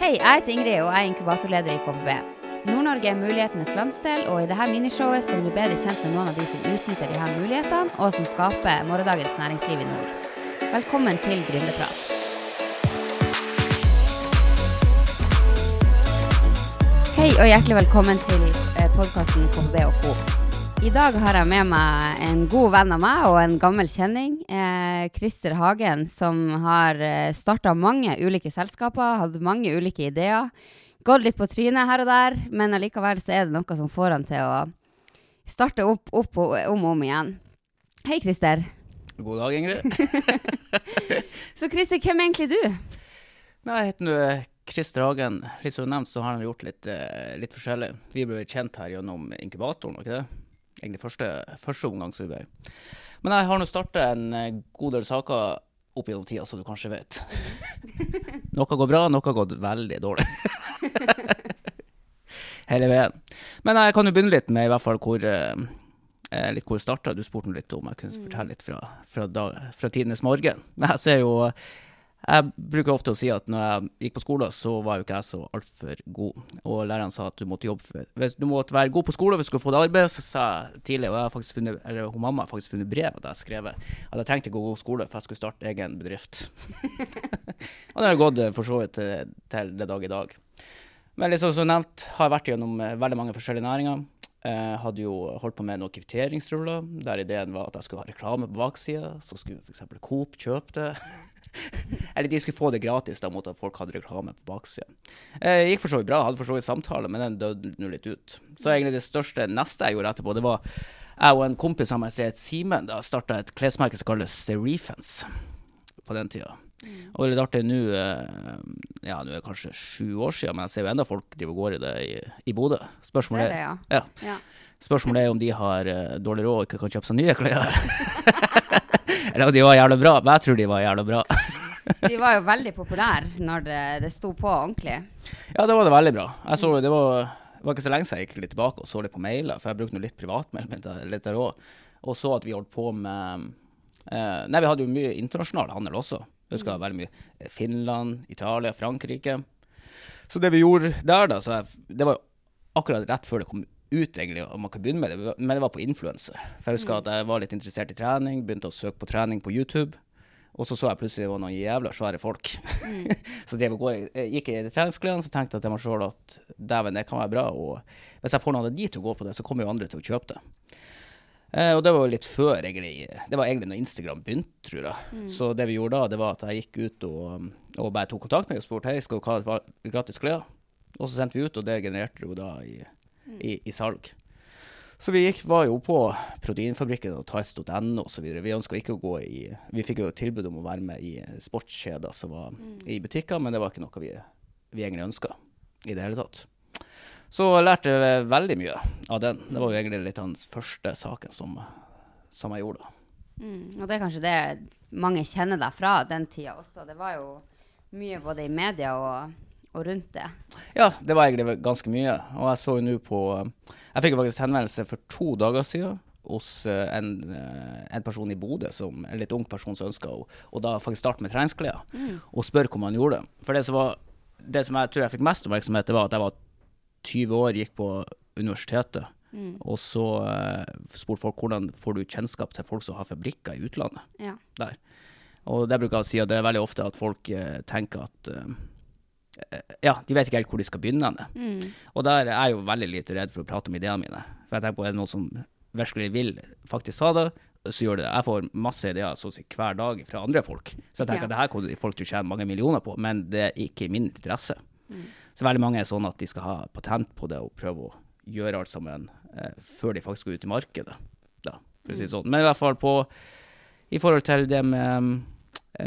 Hei, jeg heter Ingrid, og jeg er inkubatorleder i KBB. Nord-Norge er mulighetenes landsdel, og i dette minishowet skal du bli bedre kjent med noen av de som utnytter her mulighetene, og som skaper morgendagens næringsliv i nord. Velkommen til Gründerprat. Hei og hjertelig velkommen til podkasten KBB og Co. I dag har jeg med meg en god venn av meg og en gammel kjenning. Eh, Christer Hagen, som har eh, starta mange ulike selskaper, hatt mange ulike ideer. Gått litt på trynet her og der, men allikevel så er det noe som får han til å starte opp, opp og om og om igjen. Hei, Christer. God dag, Ingrid. så Christer, hvem er egentlig du? Nei, jeg heter nå Christer Hagen. Litt som nevnt så har han gjort litt, eh, litt forskjellig. Vi ble kjent her gjennom inkubatoren, ikke det? Egentlig første, første omgang som vi ble. Men jeg har nå starta en eh, god del saker opp gjennom tida, som du kanskje vet. noe går bra, noe har gått veldig dårlig. Hele veien. Men jeg kan jo begynne litt med i hvert fall hvor eh, eh litt hvor det starta. Du spurte litt om jeg kunne mm. fortelle litt fra, fra, dag, fra tidenes morgen. Men jeg ser jo jeg bruker ofte å si at når jeg gikk på skolen, så var jo ikke jeg så altfor god. Og læreren sa at du måtte jobbe for, hvis du måtte være god på skolen hvis du skulle få det arbeidet. Så sa jeg tidlig, og jeg har faktisk funnet, eller hun mamma har faktisk funnet brev at jeg skrev at jeg trengte ikke å gå på skole for jeg skulle starte egen bedrift. og det har gått eh, for så vidt til, eh, til det dag i dag. Men liksom som nevnt, har jeg vært gjennom eh, veldig mange forskjellige næringer. Jeg hadde jo holdt på med noen kvitteringsruller, der ideen var at jeg skulle ha reklame på baksida. Så skulle f.eks. Coop kjøpe det. Eller de skulle få det gratis da, mot at folk hadde reklame på baksida. Det gikk for så vidt bra, hadde for så vidt samtale, men den døde nå litt ut. Så egentlig det største neste jeg gjorde etterpå, det var jeg og en kompis av meg Simen, da starta et klesmerke som kalles Serifens på den tida. Mm. Og det er litt artig nå eh, Ja, nå er det kanskje sju år siden, men jeg ser jo enda folk driver og går i det i, i Bodø. Spørsmålet, det, ja. Ja. Ja. Spørsmålet er om de har uh, dårlig råd og ikke kan kjøpe seg nye klær. Eller om de var jævla bra, men jeg tror de var jævla bra. de var jo veldig populære når det, det sto på ordentlig. Ja, det var det veldig bra. Jeg så, det, var, det var ikke så lenge siden jeg gikk litt tilbake og så litt på mailer, for jeg brukte noe litt privatmail litt der òg, og så at vi holdt på med eh, Nei, vi hadde jo mye internasjonal handel også. Husker mm. veldig mye Finland, Italia, Frankrike. Så det vi gjorde der, da, så jeg, det var akkurat rett før det kom ut, egentlig, om man kan begynne med det, men det var på influense. For jeg husker at jeg var litt interessert i trening, begynte å søke på trening på YouTube. Og så så jeg plutselig det var noen jævla svære folk. Mm. så jeg gikk i treningsklærne og tenkte jeg til meg sjøl at dæven, det kan være bra. Og hvis jeg får noen av de til å gå på det, så kommer jo andre til å kjøpe det. Eh, og det var jo litt før egentlig Det var egentlig når Instagram begynte, tror jeg. Mm. Så det vi gjorde da, det var at jeg gikk ut og, og bare tok kontakt med meg og spurte hei, skal du ha gratis klær. Og så sendte vi ut, og det genererte jo da i i, i salg. Så vi gikk, var jo på Proteinfabrikken og Tights.no osv. Vi ønska ikke å gå i Vi fikk jo tilbud om å være med i sportskjeder som var mm. i butikker, men det var ikke noe vi, vi egentlig ønska i det hele tatt. Så jeg lærte veldig mye av den. Det var jo egentlig litt den første saken som, som jeg gjorde. Mm, og det er kanskje det mange kjenner deg fra den tida også. Det var jo mye både i media og og rundt det? Ja, det var egentlig ganske mye. Og jeg så jo nå på Jeg fikk faktisk henvendelse for to dager siden hos eh, en, eh, en person i Bodø, som, en litt ung person som ønska å da faktisk starte med treningsklær, mm. og spørre hvordan han gjorde det. For det som, var, det som jeg tror jeg fikk mest oppmerksomhet, det var at jeg var 20 år, gikk på universitetet. Mm. Og så uh, spurte folk hvordan får du kjennskap til folk som har fabrikker i utlandet. Ja. Der. Og det bruker jeg å si at det er veldig ofte at folk uh, tenker at uh, ja, de vet ikke helt hvor de skal begynne. Mm. Og der er jeg jo veldig lite redd for å prate om ideene mine. For jeg tenker på er det noen som virkelig vil faktisk ha det, så gjør det det. Jeg får masse ideer så å si, hver dag fra andre folk. Så jeg tenker ja. at det her kommer folk til å tjene mange millioner på, men det er ikke i min interesse. Mm. Så veldig mange er sånn at de skal ha patent på det og prøve å gjøre alt sammen eh, før de faktisk går ut i markedet. Da, for å si mm. sånn. Men i hvert fall på i forhold til det med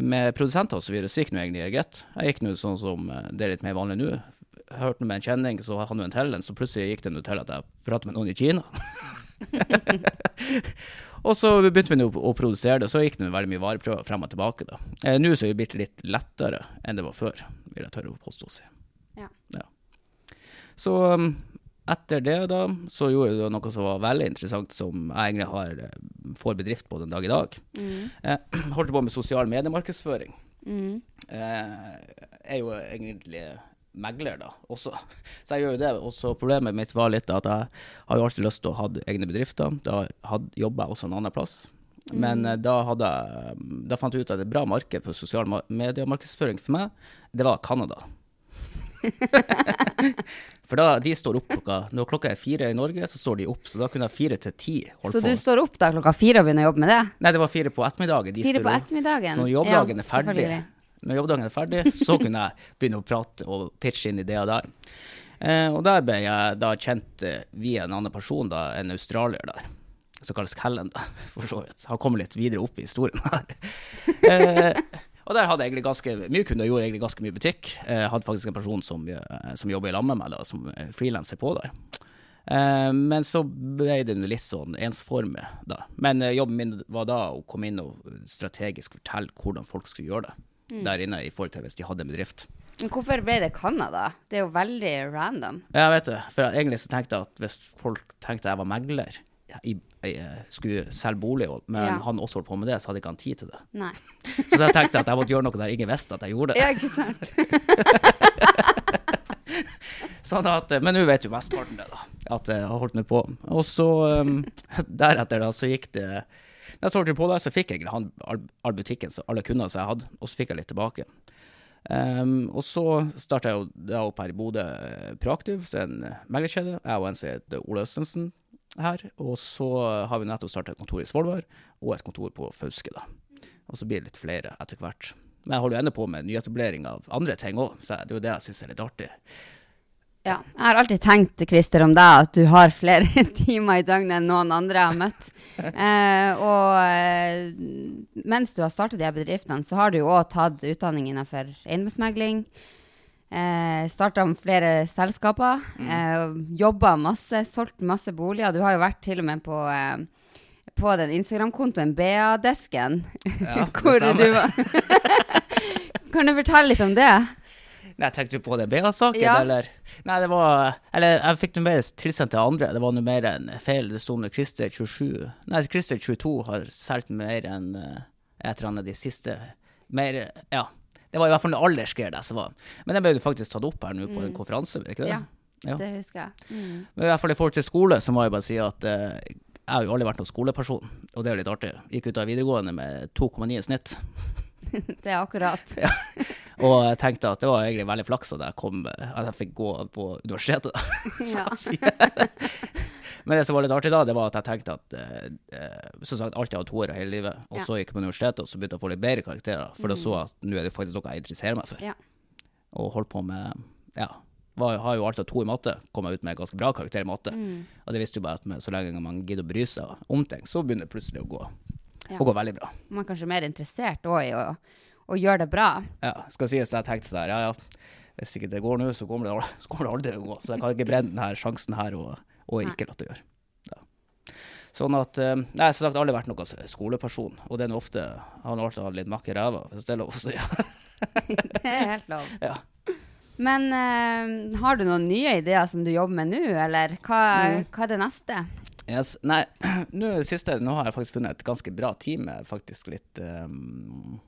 med produsenter osv. Så, så gikk nå egentlig greit. Jeg gikk nå sånn som eh, det er litt mer vanlig nå. hørte med en kjenning, så hadde han en til en, så plutselig gikk det nå til at jeg pratet med noen i Kina. og så begynte vi nå å produsere det, så gikk det veldig mye vareprøver frem og tilbake. da. Eh, nå så er det blitt litt lettere enn det var før, vil jeg tørre å påstå. Ja. ja. Så um, etter det da, så gjorde du noe som var veldig interessant, som jeg egentlig har, eh, får bedrift på den dag i dag. Mm. Jeg eh, holdt på med sosial mediemarkedsføring. Mm. Eh, er jo egentlig megler, da, også. Så jeg gjør jo det. Og så problemet mitt var litt at jeg har jo alltid lyst til å ha egne bedrifter. Da jobba jeg også en annen plass. Men eh, da, hadde jeg, da fant jeg ut at et bra marked for sosial mediemarkedsføring for meg, det var Canada. for da, de står opp klokka Når klokka er fire i Norge, så står de opp. Så da kunne jeg fire til ti holde Så på. du står opp da klokka fire og begynner å jobbe med det? Nei, det var fire på ettermiddagen. De Fire på ettermiddagen? Så når jobbdagen Ja, er ferdig, når jobbdagen er ferdig, så kunne jeg begynne å prate og pitche inn ideer der. Eh, og der ble jeg da kjent eh, via en annen person, da, en australier der, som kalles Kellen, da, for så vidt. Han kommer litt videre opp i historien her. eh, og der hadde jeg egentlig ganske mye kunder, gjorde egentlig ganske mye butikk. Jeg hadde faktisk en person som, eh, som jobber i lag med meg, da, som er frilanser på der. Eh, men så ble det litt sånn ensformig, da. Men eh, jobben min var da å komme inn og strategisk fortelle hvordan folk skulle gjøre det der inne, i forhold til hvis de hadde en bedrift. Men hvorfor ble det Canada? Det er jo veldig random. Ja, vet du. For egentlig så tenkte jeg at hvis folk tenkte jeg var megler, i, i, skulle selge bolig, men Ja. han også holdt på med det, så hadde ikke han tid til det. Nei. Så da tenkte jeg at jeg måtte gjøre noe der ingen visste at jeg gjorde det. Ja, ikke sant? Sånn at, men nå vet jo mesteparten det, da. At jeg har holdt meg på. Og så um, deretter, da, så gikk det Da jeg holdt på der, så fikk jeg han all, butikken, så alle kunder som jeg hadde, og så fikk jeg litt tilbake. Um, og så starta jeg jo da opp her i Bodø eh, Proaktiv, så er en eh, meglerkjede. Jeg og en som heter Ole Østensen her. Og så har vi nettopp starta et kontor i Svolvær, og et kontor på Fauske, da. Og så blir det litt flere etter hvert. Men jeg holder jo ennå på med nyetablering av andre ting òg, så det er jo det jeg syns er litt artig. Ja. Jeg har alltid tenkt, Christer, om deg at du har flere timer i døgnet enn noen andre jeg har møtt. Eh, og eh, mens du har startet de bedriftene, så har du jo òg tatt utdanning innenfor eiendomsmegling. Eh, Starta flere selskaper. Eh, Jobba masse, solgt masse boliger. Du har jo vært til og med på eh, på den Instagram-kontoen BA-desken, Ja, det hvor du stemmer. var Kan du fortelle litt om det? Nei, tenkte du på det BA-saken, Ja. eller? Nei, det var Eller jeg fikk noe mer tilsendt til andre. Det var noe mer enn feil. Det sto med Christer 27 Nei, Christer 22 har solgt mer enn eh, et eller annet de siste Mer Ja. Det var i hvert fall en aldersgreie der som var. Men den ble jo faktisk tatt opp her nå på en konferanse, ikke det? Ja. Ja. Det husker jeg. Mm. Men i hvert fall i forhold til skole, så må jeg bare si at eh, jeg har jo aldri vært noen skoleperson, og det er jo litt artig. Gikk ut av videregående med 2,9 i snitt. Det er akkurat. Og jeg tenkte at det var egentlig veldig flaks at jeg, kom, at jeg fikk gå på universitetet. Ja. si. Men det som var litt artig da, det var at jeg tenkte at eh, eh, Som sagt, alltid hatt toere hele livet. Og så gikk jeg på universitetet, og så begynte jeg å få litt bedre karakterer. For da så jeg at nå er det faktisk noe jeg interesserer meg for. Ja. Og holdt på med Ja. Var, har jo alltid to i matte. Kom jeg ut med ganske bra karakter i matte. Mm. Og det visste jo bare at med, så lenge man gidder å bry seg om ting, så begynner det plutselig å gå, Ja. å gå veldig bra. Man er kanskje mer interessert òg i å, å gjøre det bra. Ja, skal sies jeg tenkte sånn ja ja, hvis ikke det går nå, så kommer det, så kommer det aldri å gå. Så jeg kan ikke brenne denne sjansen her og, og ikke la det gjøre. Ja. Sånn at, eh, nei, som sagt, aldri vært noen skoleperson, og det er nå ofte, Han har alltid hatt litt makk i ræva, hvis det er lov å si. Det er helt lov. Ja. Men uh, har du noen nye ideer som du jobber med nå, eller hva, Mm. hva er det neste? Yes. Nei, nå siste, nå har jeg faktisk funnet et ganske bra team, med faktisk litt, um,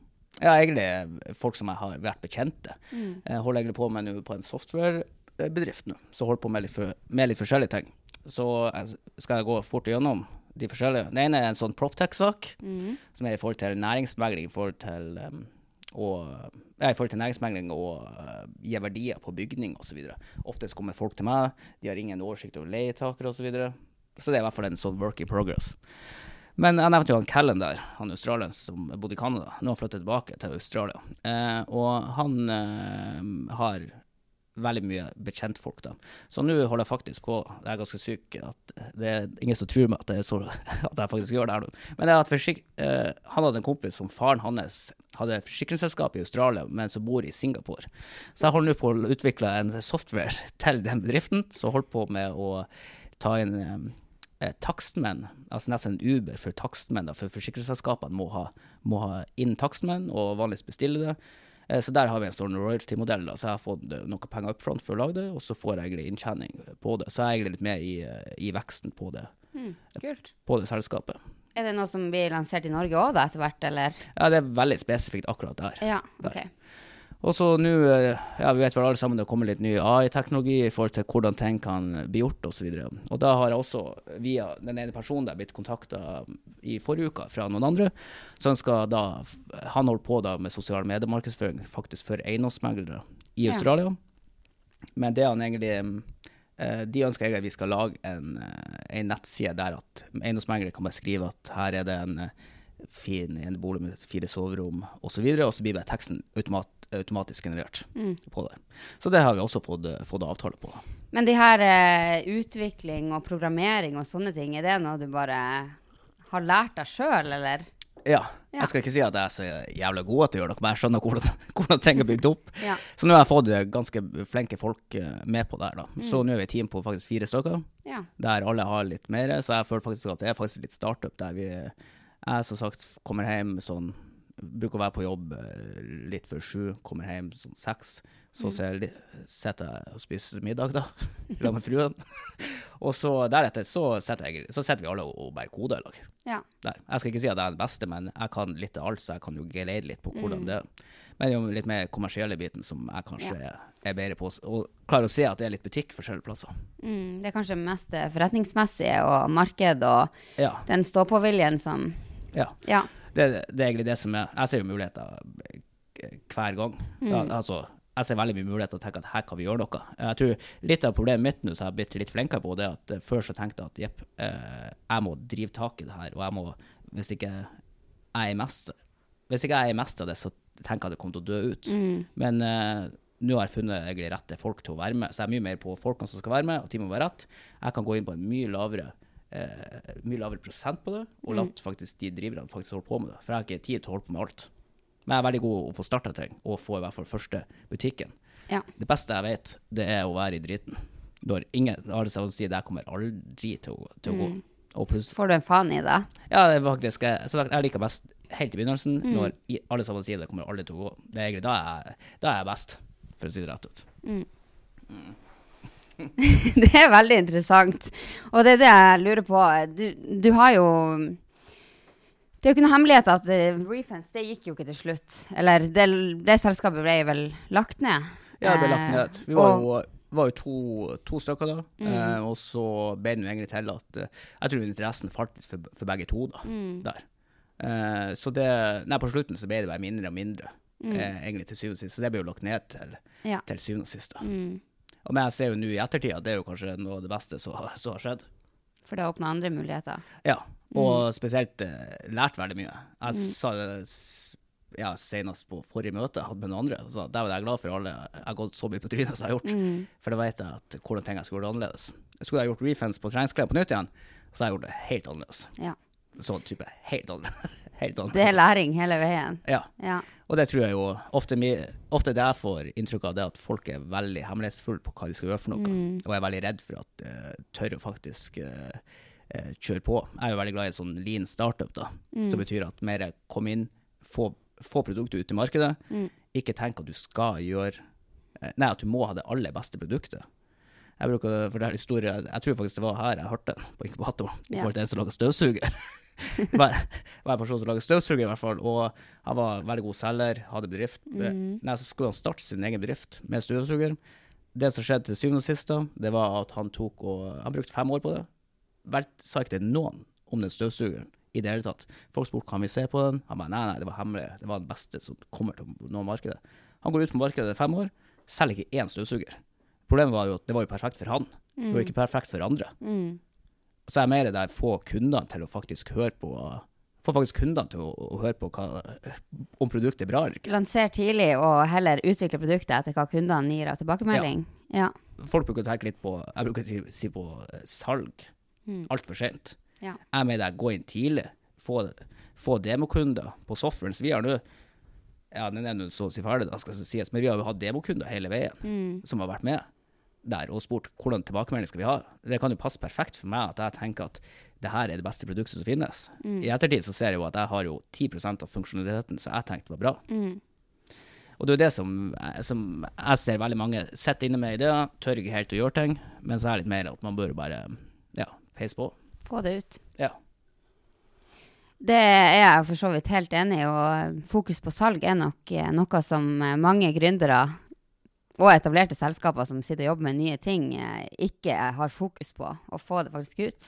ja, egentlig folk som jeg har vært bekjente. Jeg holder egentlig på med nå på en softwarebedrift nå, så holder på med litt, for, med litt forskjellige ting. Så skal jeg gå fort gjennom de forskjellige. Den ene er en sånn PropTech-sak, som er i forhold til næringsmegling, i forhold til um, og, ja, i forhold til næringsmegling og uh, gi verdier på bygning osv. Oftest kommer folk til meg, de har ingen oversikt over leietakere osv. Så, videre. så det er i hvert fall en sånn work in progress. Men jeg nevnte jo han Callen der, han australieren som bodde i Canada. Nå har han flyttet tilbake til Australia. Eh, og han eh, har veldig mye bekjentfolk, da. Så nå holder jeg faktisk på, jeg er ganske syk, at det er ingen som tror meg at, så, at jeg faktisk gjør det her nå. Men er at eh, han hadde en kompis som faren hans hadde forsikringsselskap i Australia, men som bor i Singapore. Så jeg holder nå på å utvikle en software til den bedriften, som holder på med å ta inn eh, eh, takstmenn, altså nesten en Uber for takstmenn, da, for forsikringsselskapene må ha, må ha inn takstmenn og vanligvis bestille det. Eh, Så der har vi en sånn royalty-modell. Så jeg har fått eh, noe penger up front for å lage det, og så får jeg egentlig inntjening på det. Så jeg er egentlig litt med i, eh, i veksten på det, mm, kult. på det selskapet. Er det noe som blir lansert i Norge òg, da, etter hvert, eller? Ja, det er veldig spesifikt akkurat der. Ja, Der. Og så nå, eh, ja, vi vet vel alle sammen det kommer litt ny AI-teknologi i forhold til hvordan ting kan bli gjort osv. Og, så og da har jeg også, via den ene personen der, blitt kontakta i forrige uke fra noen andre. Så han skal da Han holder på da med sosial mediemarkedsføring faktisk for eiendomsmeglere i Ja. Australia. Men det han egentlig eh, De ønsker egentlig at vi skal lage en, eh, en nettside der at eiendomsmeglere kan bare skrive at her er det en fin fin enebolig med fire soverom osv., og, så videre, og så blir bare teksten automat, automatisk generert Mm. på det. Så det har vi også fått, fått avtale på. Men de her eh, utvikling og programmering og sånne ting, er det noe du bare har lært deg sjøl, eller? Ja. Ja. Jeg skal ikke si at jeg er så jævla god til å gjøre noe, men jeg skjønner hvordan, hvordan ting er bygd opp. Ja. Så nå har jeg fått eh, ganske flinke folk eh, med på det her. da. Så nå er vi et team på faktisk fire stykker. Ja. der alle har litt mer. Så jeg føler faktisk at det er faktisk litt startup der vi Jeg som sagt kommer hjem sånn Bruker å være på jobb eh, litt før sju, kommer hjem sånn seks. Så jeg sitter jeg og spiser middag, da, sammen med fruen. og så deretter så sitter, vi alle og bare koder i lag. ja. Jeg skal ikke si at jeg er den beste, men jeg kan litt av alt, så jeg kan jo geleide litt på hvordan det er. Men det er jo litt mer kommersielle biten som jeg kanskje er, er bedre på. Og klarer å se at det er litt butikk forskjellige plasser. Mm, det er kanskje mest forretningsmessig og marked og Ja. den stå-på-viljen som ja. Ja. Det, det er egentlig det som er Jeg ser jo muligheter eh, hver gang. Ja, altså, jeg ser veldig mye muligheter og tenker at her kan vi gjøre noe. Jeg tror Litt av problemet mitt nå som jeg har blitt litt flinkere på, det er at eh, før så tenkte jeg at jepp, eh, jeg må drive tak i det her. Og jeg må, hvis ikke jeg er mest Hvis ikke jeg er mest av det, så tenker jeg at det kommer til å dø ut. Men uh, nå har jeg funnet egentlig rette folk til å være med, så jeg er mye mer på folkene som skal være med, og de må være rett. Jeg kan gå inn på en mye lavere eh, mye lavere prosent på det, og latt faktisk de driverne faktisk holde på med det. For jeg har ikke tid til å holde på med alt. Men jeg er veldig god å få starta ting, og få i hvert fall første butikken. Ja. Det beste jeg vet, det er å være i driten. Når ingen alle sammen sier det jeg kommer aldri til å, til å gå. Og pluss Får du en faen i det? Ja, det er faktisk jeg, jeg liker best helt i begynnelsen, når alle sammen sier det kommer aldri til å gå. Det er egentlig da jeg, da er jeg best, for å si det rett ut. det er veldig interessant. Og det er det jeg lurer på. Du, du har jo Det er jo ikke noe hemmelighet at uh, Refence det gikk jo ikke til slutt. Eller det, det selskapet ble vel lagt ned. Ja, det ble lagt Eh, ned. Vi var og- jo, var jo to, to stykker da, eh, og så ble det egentlig til at eh, Jeg tror interessen falt litt for, for begge to da, der. Eh, så det Nei, på slutten så ble det bare mindre og mindre, eh, egentlig til syvende og sist. Så det ble jo lagt ned til, Ja. til syvende og sist. da. Mm. Og men jeg ser jo nå i ettertid at det er jo kanskje noe av det beste som har- skjedd. For det åpna andre muligheter. Ja, og spesielt uh, lært veldig mye. Jeg Mm. sa det ja, senest på forrige møte jeg hadde med noen andre, så der var jeg glad for alle jeg har gått så mye på trynet som jeg har gjort. Mm. For da vet jeg at hvordan ting jeg skulle gjort annerledes. Skulle jeg gjort refunds på treningsklær på nytt igjen, så har jeg gjort det helt annerledes. Ja. Sånn type helt annerledes. Det er læring hele veien. Ja. Ja. Og det tror jeg jo ofte, ofte det jeg får inntrykk av, det at folk er veldig hemmelighetsfulle på hva de skal gjøre for noe. Og jeg er veldig redd for at uh, tør å faktisk uh, uh, kjøre på. Jeg er jo veldig glad i en sånn lean startup, da. Som betyr at mer kom inn, få, få produktet ut i markedet. Ikke tenk at du skal gjøre Nei, at du må ha det aller beste produktet. Jeg bruker å fortelle historie Jeg tror faktisk det var her jeg hørte på inkubatoren, i forhold til en som lager støvsuger. Var, var en person som lager støvsuger, i hvert fall. Og han var veldig god selger, hadde bedrift. Nei, så skulle han starte sin egen bedrift med støvsuger. Det som skjedde til syvende og sist, det var at han tok og Han brukte fem år på det. Vel, sa ikke det noen om den støvsugeren i det hele tatt. Folk spurte kan vi se på den. Han bare nei, nei, det var hemmelig. Det var den beste som kommer til å nå markedet. Han går ut på markedet i fem år, selger ikke én støvsuger. Problemet var jo at det var jo perfekt for han. Det var jo ikke perfekt for andre. Mm. Så er jeg mer der få kundene til å faktisk høre på Få faktisk kundene til å, å høre på hva, om produktet er bra eller ikke. Lanser tidlig og heller utvikle produktet etter hva kundene gir av tilbakemelding. Ja. Folk bruker å tenke litt på Jeg bruker å si, si på eh, salg. Mm. Altfor sent. Ja. Jeg mener der, gå inn tidlig. Få, få demokunder på softwaren. Så vi har nå Ja, den er nå så å si ferdig, da skal sies, men vi har jo hatt demokunder hele veien Mm. som har vært med der og spurt hvordan tilbakemelding skal vi ha. Det kan jo passe perfekt for meg at jeg tenker at det her er det beste produktet som finnes. Mm. I ettertid så ser jeg jo at jeg har jo 10% av funksjonaliteten som jeg tenkte var bra. Mm. Og det er jo det som, som jeg ser veldig mange sitter inne med ideer, tør ikke helt å gjøre ting, men så er det litt mer at man bør bare ja, peise på. Få det ut. Ja. Det er jeg for så vidt helt enig i, og fokus på salg er nok eh, noe som eh, mange gründere og etablerte selskaper som sitter og jobber med nye ting, eh, ikke har fokus på å få det faktisk ut.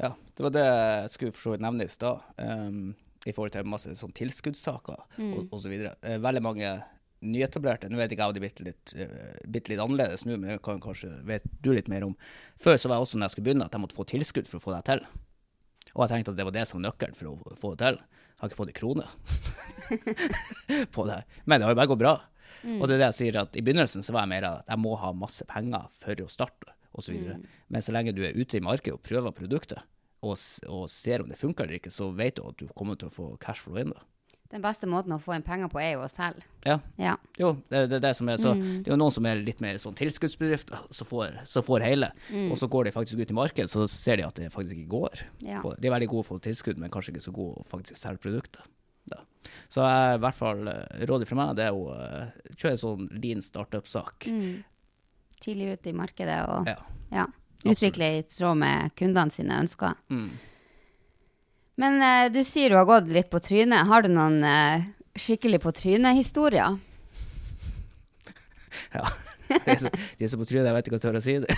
Ja, det var det jeg skulle for så vidt nevne i stad. Um, I forhold til masse sånn tilskuddssaker Mm. osv. Uh, veldig mange nyetablerte Nå vet ikke jeg om det er litt, uh, bitte litt annerledes nå, men det kan kanskje vet du litt mer om. Før så var jeg også når jeg skulle begynne, at jeg måtte få tilskudd for å få det til. Og jeg tenkte at det var det som var nøkkelen for å få det til. Jeg har ikke fått en krone på det. Men det har jo bare gått bra. Mm. Og det er det jeg sier, at i begynnelsen så var jeg mer at jeg må ha masse penger for å starte, osv. videre. Men så lenge du er ute i markedet og prøver produktet, og, og ser om det funker eller ikke, så vet du at du kommer til å få cashflow inn. da. Den beste måten å få inn penger på er jo å selge. Ja, Ja. jo, det er det, det som er så Det er jo noen som er litt mer sånn tilskuddsbedrift, så får, så får hele. Og så går de faktisk ut i markedet, så ser de at det faktisk ikke går. Ja. De er veldig gode for tilskudd, men kanskje ikke så gode å faktisk selge produktet. Så jeg, i hvert fall eh, rådet fra meg det er å eh, kjøre en sånn lean startup-sak. Mm. Tidlig ute i markedet og Ja. ja, utvikle i tråd med kundene sine ønsker. Mm. Men uh, du sier du har gått litt på trynet. Har du noen uh, skikkelig på trynet-historier? Ja. De er så, de på trynet, jeg vet ikke hva jeg tør å si det.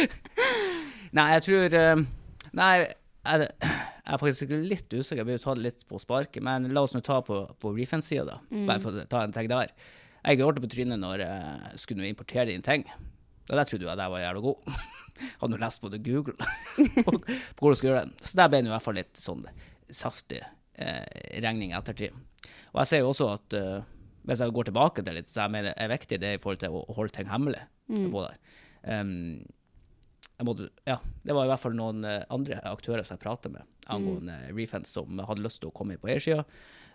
nei, jeg tror uh, Nei, jeg, jeg er faktisk litt usikker. Jeg blir ta tatt litt på sparket. Men la oss nå ta på, på Refence-sida, da. Bare for å ta en ting der. Jeg gråt på trynet når jeg skulle importere inn ting. Da der trodde jeg at jeg var jævla god. Hadde nå lest både Google på, på hvordan skulle gjøre det. Så der ble det i hvert fall litt sånn saftig eh, regning i ettertid. Og jeg ser jo også at uh, hvis jeg går tilbake til litt, så jeg mener er viktig det i forhold til å holde ting hemmelig. Mm. Um, måtte, ja, det var i hvert fall noen eh, andre aktører som jeg pratet med angående Refence, som hadde lyst til å komme på eiersida.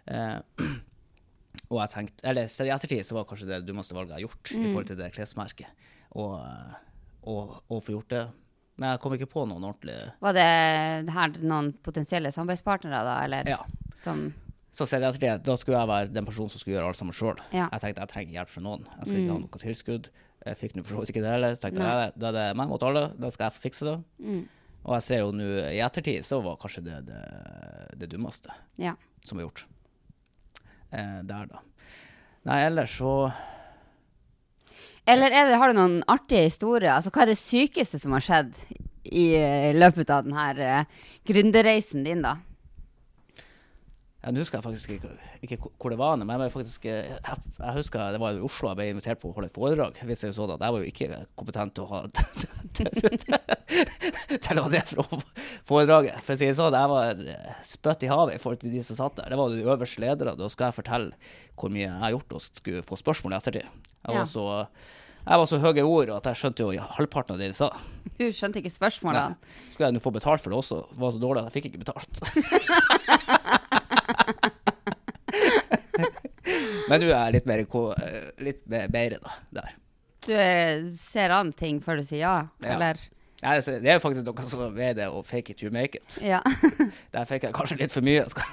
Eh, og jeg tenkte, eller så i ettertid så var kanskje det dummeste valget jeg har gjort i forhold til det klesmerket. Og, og, og få gjort det. Men jeg kom ikke på noen ordentlig Var det her noen potensielle samarbeidspartnere, da? Eller Ja. som Så ser jeg etter det, da skulle jeg være den personen som skulle gjøre alt sammen sjøl. Ja. Jeg tenkte jeg trenger hjelp fra noen. Jeg skal ikke ha noe tilskudd. Jeg fikk nå for så vidt ikke det heller. Så tenkte Nei. det, da er det meg mot alle, da skal jeg fikse det. mm, Og jeg ser jo nå i ettertid, så var kanskje det det, det dummeste Ja. som var gjort. Eh, der, da. Nei, ellers så Eller er det, har du noen artige historier? Altså, hva er det sykeste som har skjedd i eh, løpet av denne uh, gründerreisen din, da? Ja, Nå husker jeg faktisk ikke, ikke hvor det var, men jeg, faktisk, eh, jeg, jeg husker det var i Oslo jeg ble invitert på å holde et foredrag. Jeg visste jo sånn at jeg var jo ikke kompetent til å ha til å ha det foredraget. For å si det sånn, jeg var spytt spøtt i havet i forhold til de som satt der. Det var de øverste ledere. Da skal jeg fortelle hvor mye jeg har gjort og skulle få spørsmål i ettertid. Jeg Ja. var så, jeg var så høye ord at jeg skjønte jo halvparten av det de sa. Du skjønte ikke spørsmålene? Nei. Skulle jeg nå få betalt for det også, det var så dårlig at jeg fikk ikke betalt. Men nå er jeg litt mer, eh, litt bedre da, der. Du eh, ser an ting før du sier ja, Ja. eller? Ja, så det er jo faktisk noe som er det å fake it to make it. Ja. Der fikk jeg kanskje litt for mye, skal,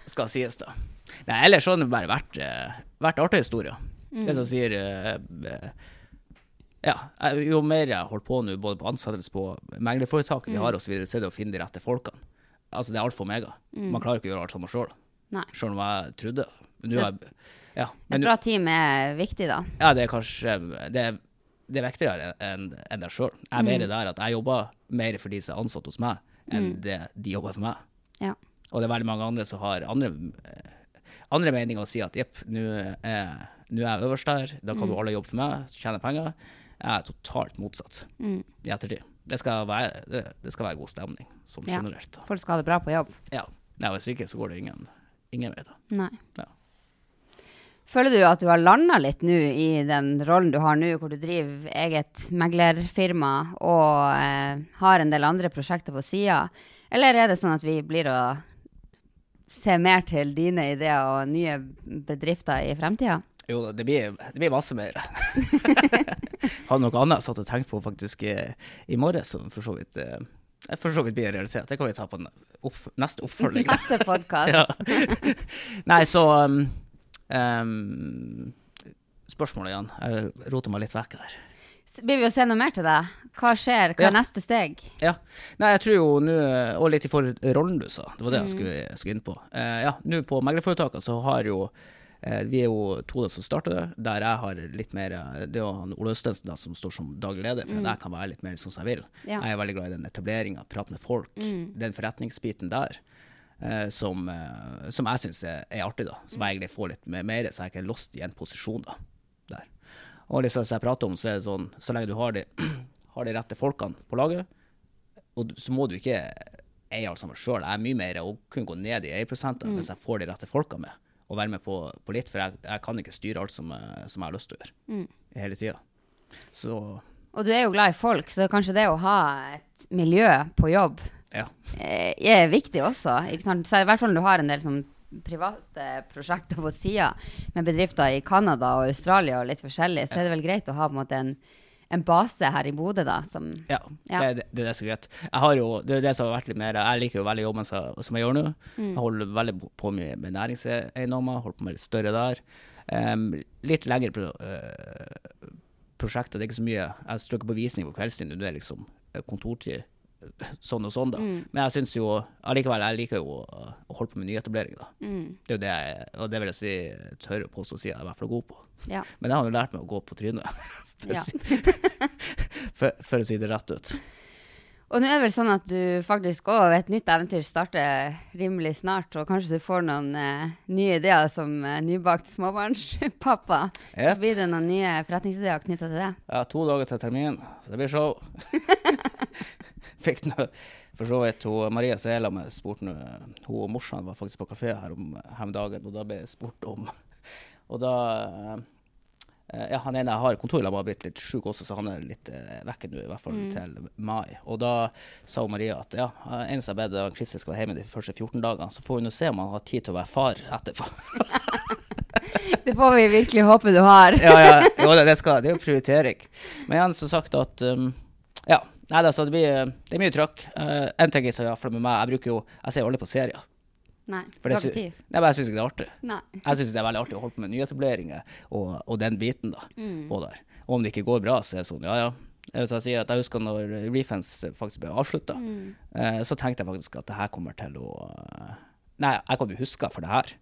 skal sies da. Nei, ellers har det bare vært, eh, vært artige historier. Det som sier eh, Ja, jo mer jeg holder på nå, både på ansettelse på meglerforetak vi har osv., så er det å finne de rette folkene. Altså, det er alfa og omega. Man klarer ikke å gjøre alt sammen sjøl, sjøl om jeg trodde. Nå er ja, Et bra team er viktig, da. ja, det er kanskje Det er, det er viktigere enn en deg sjøl. Jeg er mer der at jeg jobber mer for de som er ansatt hos meg, enn det de jobber for meg. Ja. Og det er veldig mange andre som har andre, eh, andre meninger og si at jepp, nå er nå er jeg øverst her, da kan du alle jobbe for meg, tjene penger. Jeg er totalt motsatt Mm. i ettertid. Det skal være, det, det skal være god stemning, som Ja. generelt. da. Folk skal ha det bra på jobb. Ja. Nei, hvis ikke så går det ingen, ingen vei, da. Nei. Ja. Føler du at du har landa litt nå i den rollen du har nå, hvor du driver eget meglerfirma og eh, har en del andre prosjekter på sida? Eller er det sånn at vi blir å se mer til dine ideer og nye bedrifter i fremtida? Jo da, det blir, det blir masse mer. Hadde noe annet jeg satt og tenkte på faktisk i, i morges, som for så vidt eh, for så vidt blir realisert. Det kan vi ta på den opp, neste oppfølging. Neste podkast. ja. Nei, så um, um, Spørsmålet igjen. Jeg roter meg litt vekk her. Blir vi å se noe mer til deg? Hva skjer? Hva Ja. er neste steg? Ja. Nei, jeg tror jo nå Og litt i forhold til rollen du sa. Det var det jeg skulle, skulle inn på. Eh, ja, nå på meglerforetakene så har jo eh, Vi er jo to som starter det, der jeg har litt mer eh, Det er jo han Ole Østensen da, som står som daglig leder, for mm. jeg kan være litt mer som jeg vil. Ja. Jeg er veldig glad i den etableringa, prate med folk. Den forretningsbiten der. eh, som, eh, som jeg syns er, er artig, da. Som jeg egentlig får litt mer, så jeg ikke er lost i en posisjon da. Og liksom som jeg prater om, så er det sånn, så lenge du har de, har de rette folkene på laget, og så må du ikke eie alt sammen sjøl. Jeg er mye mer å kunne gå ned i eierprosenter hvis jeg får de rette folka med, og være med på, på litt, for jeg, jeg kan ikke styre alt som, jeg- som jeg har lyst til å gjøre hele tida. Så Og du er jo glad i folk, så kanskje det å ha et miljø på jobb ja. eh, er viktig også. Ikke sant? Så I hvert fall når du har en del sånn private prosjekter på sida med bedrifter i Canada og Australia og litt forskjellig, så er det vel greit å ha på en måte en, en base her i Bodø, da, som Ja, Ja. Det, det, det er det er greit. Jeg har jo, det er det som har vært litt mer Jeg liker jo veldig jobben som, som jeg gjør nå. Jeg holder veldig på mye med næringseiendommer, holder på med litt større der. Um, litt lengre pro, uh, prosjekter. Det er ikke så mye Jeg står ikke på visning på kveldstid, nå er det liksom eh, kontortid. Sånn og sånn, da. Men jeg syns jo allikevel Jeg liker jo å, å holde på med nyetablering, da. Det er jo det jeg Og det vil jeg si tør å påstå å si jeg er i hvert fall god på. Ja. Men jeg har jo lært meg å gå på trynet, for, Ja. for, for å si det rett ut. Og nå er det vel sånn at du faktisk òg et nytt eventyr starter rimelig snart, og kanskje du får noen eh, nye ideer som eh, nybakt småbarnspappa. Så blir det noen nye forretningsideer knytta til det. Ja, to dager til termin, så det blir show. Fikk nå for så vidt hun Maria Sela med spurt nå Hun og morsan var faktisk på kafé her om, her om dagen, og da ble jeg spurt om Og da eh, Ja, han ene jeg har kontor med, har blitt litt sjuk også, så han er litt eh, vekke nå, i hvert fall til mai. Og da sa hun Maria at ja, eneste jeg bedde Christer skal være hjemme de første 14 dagene, så får vi nå se om han har tid til å være far etterpå. Det får vi virkelig håpe du har. ja, ja. Jo, det, det, skal, det er jo prioritering. Men igjen som sagt at um, Ja. Nei, altså, det, blir, det er mye trøkk. Uh, en ting er så, ja, for med meg, jeg bruker jo Jeg ser aldri på serier. Nei, For det sy- Nei, jeg syns ikke det er artig. Nei. Jeg syns det er veldig artig å holde på med nyetableringer og, og den biten, da. På der. Og om det ikke går bra, så er det sånn, ja ja. Hvis jeg sier at jeg husker når Refence faktisk ble avslutta, så tenkte jeg faktisk at det her kommer til å uh, Nei, jeg kommer til å huske for det her.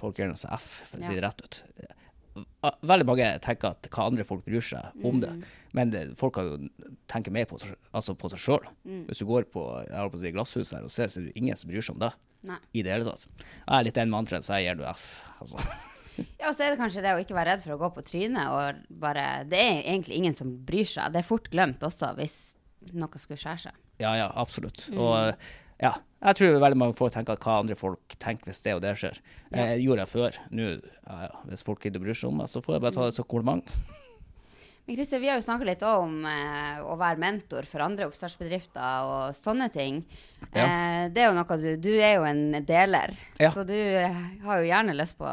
Folk gjør noe så F, for å si det rett ut. Veldig mange tenker at hva andre folk bryr seg om det, men det, folk har jo tenker mer på altså på seg sjøl. Hvis du går på, på si glasshuset her og ser, så er det ingen som bryr seg om det Nei. i det hele tatt. Jeg er litt den mantraen, så jeg gir du F. Altså. Ja, og så er det kanskje det å ikke være redd for å gå på trynet og bare Det er egentlig ingen som bryr seg. Det er fort glemt også hvis noe skulle skjære seg. Ja, ja, absolutt. Og ja, jeg tror veldig mange folk tenker at hva andre folk tenker hvis det og det skjer. Eh, gjorde jeg før. Nå, ja, ja, hvis folk ikke å bry seg om meg, så får jeg bare ta det som kompliment. Men Christer, vi har jo snakka litt om eh, å være mentor for andre oppstartsbedrifter og sånne ting. Ja. Eh, det er jo noe du Du er jo en deler, Ja. så du eh, har jo gjerne lyst på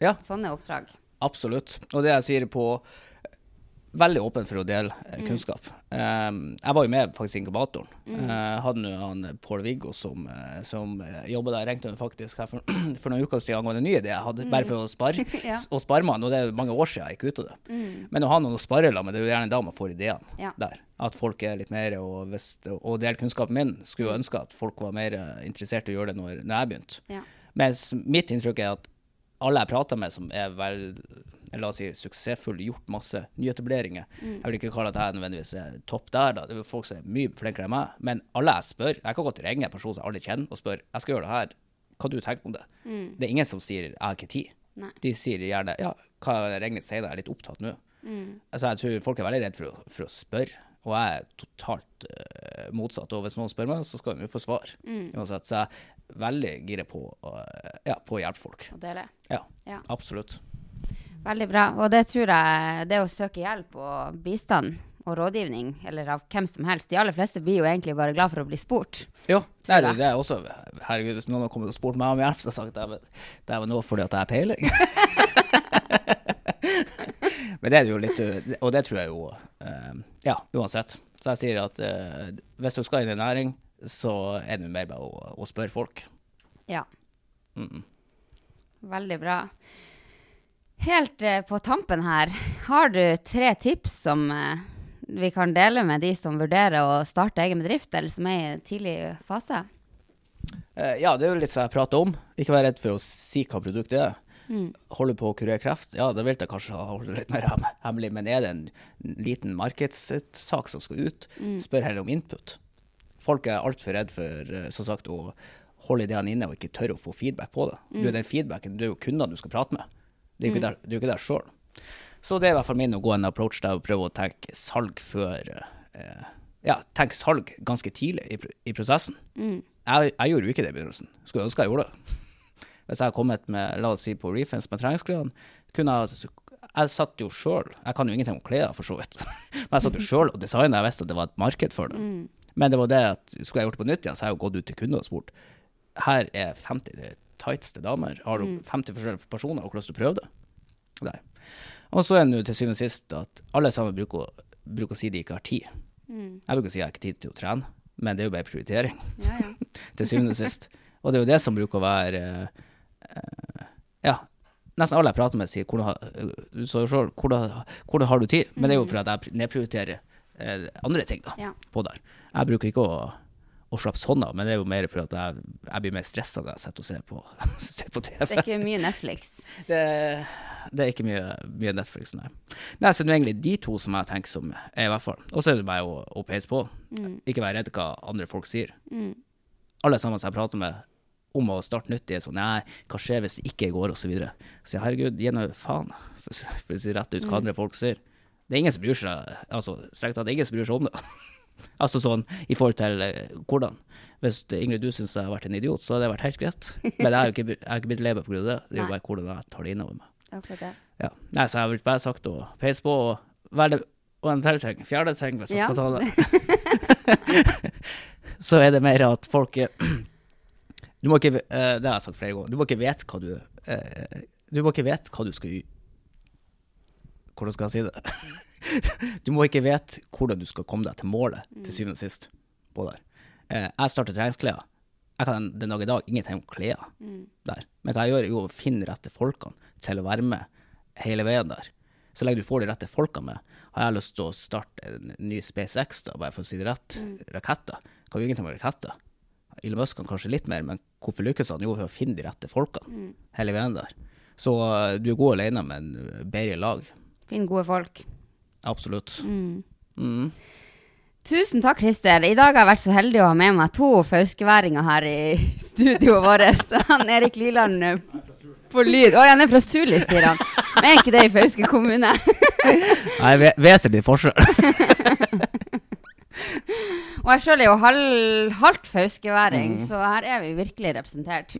Ja, sånne oppdrag. absolutt. Og det jeg sier på Veldig åpen for å dele eh, kunnskap. Um, jeg var jo med faktisk i inkubatoren. Eh, hadde nå han Pål-Viggo som, uh, som uh, jobba der. Ringte han faktisk her for, for noen uker siden angående en ny idé jeg hadde, bare for å spare. Ja. Og han, og det er mange år siden jeg gikk ut av det. Men å ha noen å spare med, det er jo gjerne da man får ideene Ja. der. At folk er litt mer og, hvis, og dele kunnskapen min. Skulle jo ønske at folk var mer eh, interessert i å gjøre det når, når jeg begynte. Ja. Mens mitt inntrykk er at alle jeg prater med som er vel la oss si, suksessfull, gjort masse nyetableringer Jeg vil ikke kalle at jeg nødvendigvis er topp der, da. det er folk som er mye flinkere enn meg. Men alle jeg spør Jeg kan godt ringe en person som jeg aldri kjenner, og spørre jeg skal gjøre det her, hva du tenker om det. Det er ingen som sier 'jeg har ikke tid'. Nei. De sier gjerne 'ja, hva regner sier det, jeg er litt opptatt nå'. Altså, jeg tror folk er veldig redd for for å spørre, og jeg er totalt uh, motsatt. Og hvis noen spør meg, så skal de jo få svar. Uansett, så jeg er veldig gira på, å, ja, på å hjelpe folk. Og dele. Ja, Ja. absolutt. Veldig bra. Og det tror jeg Det å søke hjelp og bistand og rådgivning, eller av hvem som helst De aller fleste blir jo egentlig bare glad for å bli spurt. Jo, nei, det, jeg. det er også Herregud, hvis noen har kommet og spurt meg om hjelp, så har jeg sagt det er nå fordi at jeg har peiling. Men det er jo litt Og det tror jeg jo eh, Ja, uansett. Så jeg sier at eh, hvis du skal inn i næring, så er det mer bare å, å spørre folk. Ja. Mm. Veldig bra. Helt eh, på tampen her, har du tre tips som eh, vi kan dele med de som vurderer å starte egen bedrift, eller som er i tidlig fase? Eh, ja, det er jo litt som jeg prater om. Ikke vær redd for å si hva produktet er. Mm. Holder på å kurere kreft, ja, da vil jeg kanskje holde litt mer hemmelig. Men er det en liten markedssak som skal ut, mm. spør heller om input. Folk er altfor redd for som sagt, å holde ideene inne og ikke tørre å få feedback på det. Mm. Du er den feedbacken, du er jo kundene du skal prate med. Det er jo ikke, mm. der, der sjøl. Så det er i hvert fall min å gå en approach der og prøve å tenke salg før eh, Ja, tenke salg ganske tidlig i, i prosessen. Mm. Jeg, jeg, gjorde jo ikke det i begynnelsen. Skulle ønske jeg gjorde det. Hvis jeg hadde kommet med, la oss si på Refence med treningsklærne, kunne jeg jeg satt jo sjøl Jeg kan jo ingenting om klær, for så vidt. Men jeg satt jo sjøl og designa. Jeg visste at det var et marked for det. Mm. Men det var det at skulle jeg gjort det på nytt igjen, så har jeg jo gått ut til kunder og spurt. Her er 50 tighteste damer. Har du 50 mm. forskjellige personer og hvordan du prøver det? Nei. Og så er det til syvende og sist at alle sammen bruker, bruker, å si de ikke har tid. Mm. Jeg bruker å si jeg har ikke tid til å trene, men det er jo bare prioritering. Ja, ja. til syvende og sist. Og det er jo det som bruker å være uh, Ja, nesten alle jeg prater med, sier hvordan, du så, jo hvordan, hvordan har du tid? Men det er jo mm. fordi jeg nedprioriterer uh, andre ting da, ja. på der. Jeg bruker ikke å slappe sånn av, men det er jo mer fordi jeg, jeg, blir mer stressa når jeg sitter og ser på, ser på TV. Det er ikke mye Netflix? Det, det er ikke mye, mye Netflix, nei. Nei, så det er egentlig de to som jeg tenker som er i hvert fall. Og så er det bare å, å peise på. Mm. Ikke være redd hva andre folk sier. Mm. Alle sammen som jeg prater med om å starte nytt, er sånn Nei, hva skjer hvis det ikke går, og så videre. Så herregud, gi nå faen, for, for, å si rett ut hva mm. andre folk sier. Det er ingen som bryr seg altså, strengt tatt ingen som bryr seg om det. altså sånn i forhold til uh, hvordan. Hvis Ingrid du syns jeg har vært en idiot, så hadde det vært helt greit. Men jeg har jo ikke, ikke blitt lei meg pga. det. Det er jo bare hvordan jeg tar det innover meg. Akkurat. Ja. Nei, så jeg har bare sagt å peise på og være Og en til ting, fjerde ting, hvis jeg ja. skal ta det, så er det mer at folk Du må ikke uh, Det har jeg sagt flere ganger. Du må ikke vite hva du Du må ikke vite hva du skal gjøre Hvordan skal jeg si det? du må ikke vite hvordan du skal komme deg til målet, til mm. syvende og sist. på der. Uh, jeg starter treningsklær. Jeg kan den dag i dag ingenting om klær mm. der. Men hva jeg gjør, er jo å finne rette folkene til å være med hele veien der. Så lenge du får de rette folkene med, har jeg lyst til å starte en ny SpaceX, da, bare for å si det rett. Mm. Raketter. Kan jo ingenting om raketter. Elon Musk kan kanskje litt mer, men hvorfor lykkes han? Jo, for å finne de rette folkene hele veien der. Så uh, du er god alene, men bedre lag. Finn gode folk. Absolutt. Mm. Mm. Tusen takk, Christer. I dag har jeg vært så heldig å ha med meg to fauskeværinger her i studioet vårt. Han Erik Liland eh, på lyd. Å, han er fra Sulis, sier han. Men er ikke det i Fauske kommune? Nei, vesentlig forskjell. Og jeg sjøl er jo halv, halvt fauskeværing, mm. så her er vi virkelig representert.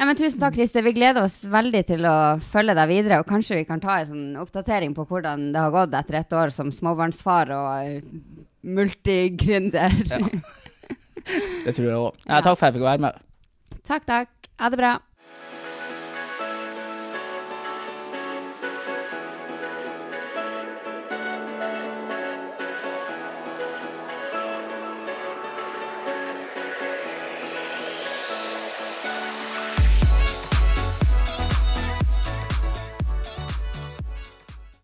Nei, men Tusen takk, Christer. Vi gleder oss veldig til å følge deg videre. Og kanskje vi kan ta en sånn oppdatering på hvordan det har gått etter et år som småbarnsfar og multigründer. Ja. Det tror jeg òg. Ja, takk for at jeg fikk være med. Takk, takk. Ha det bra.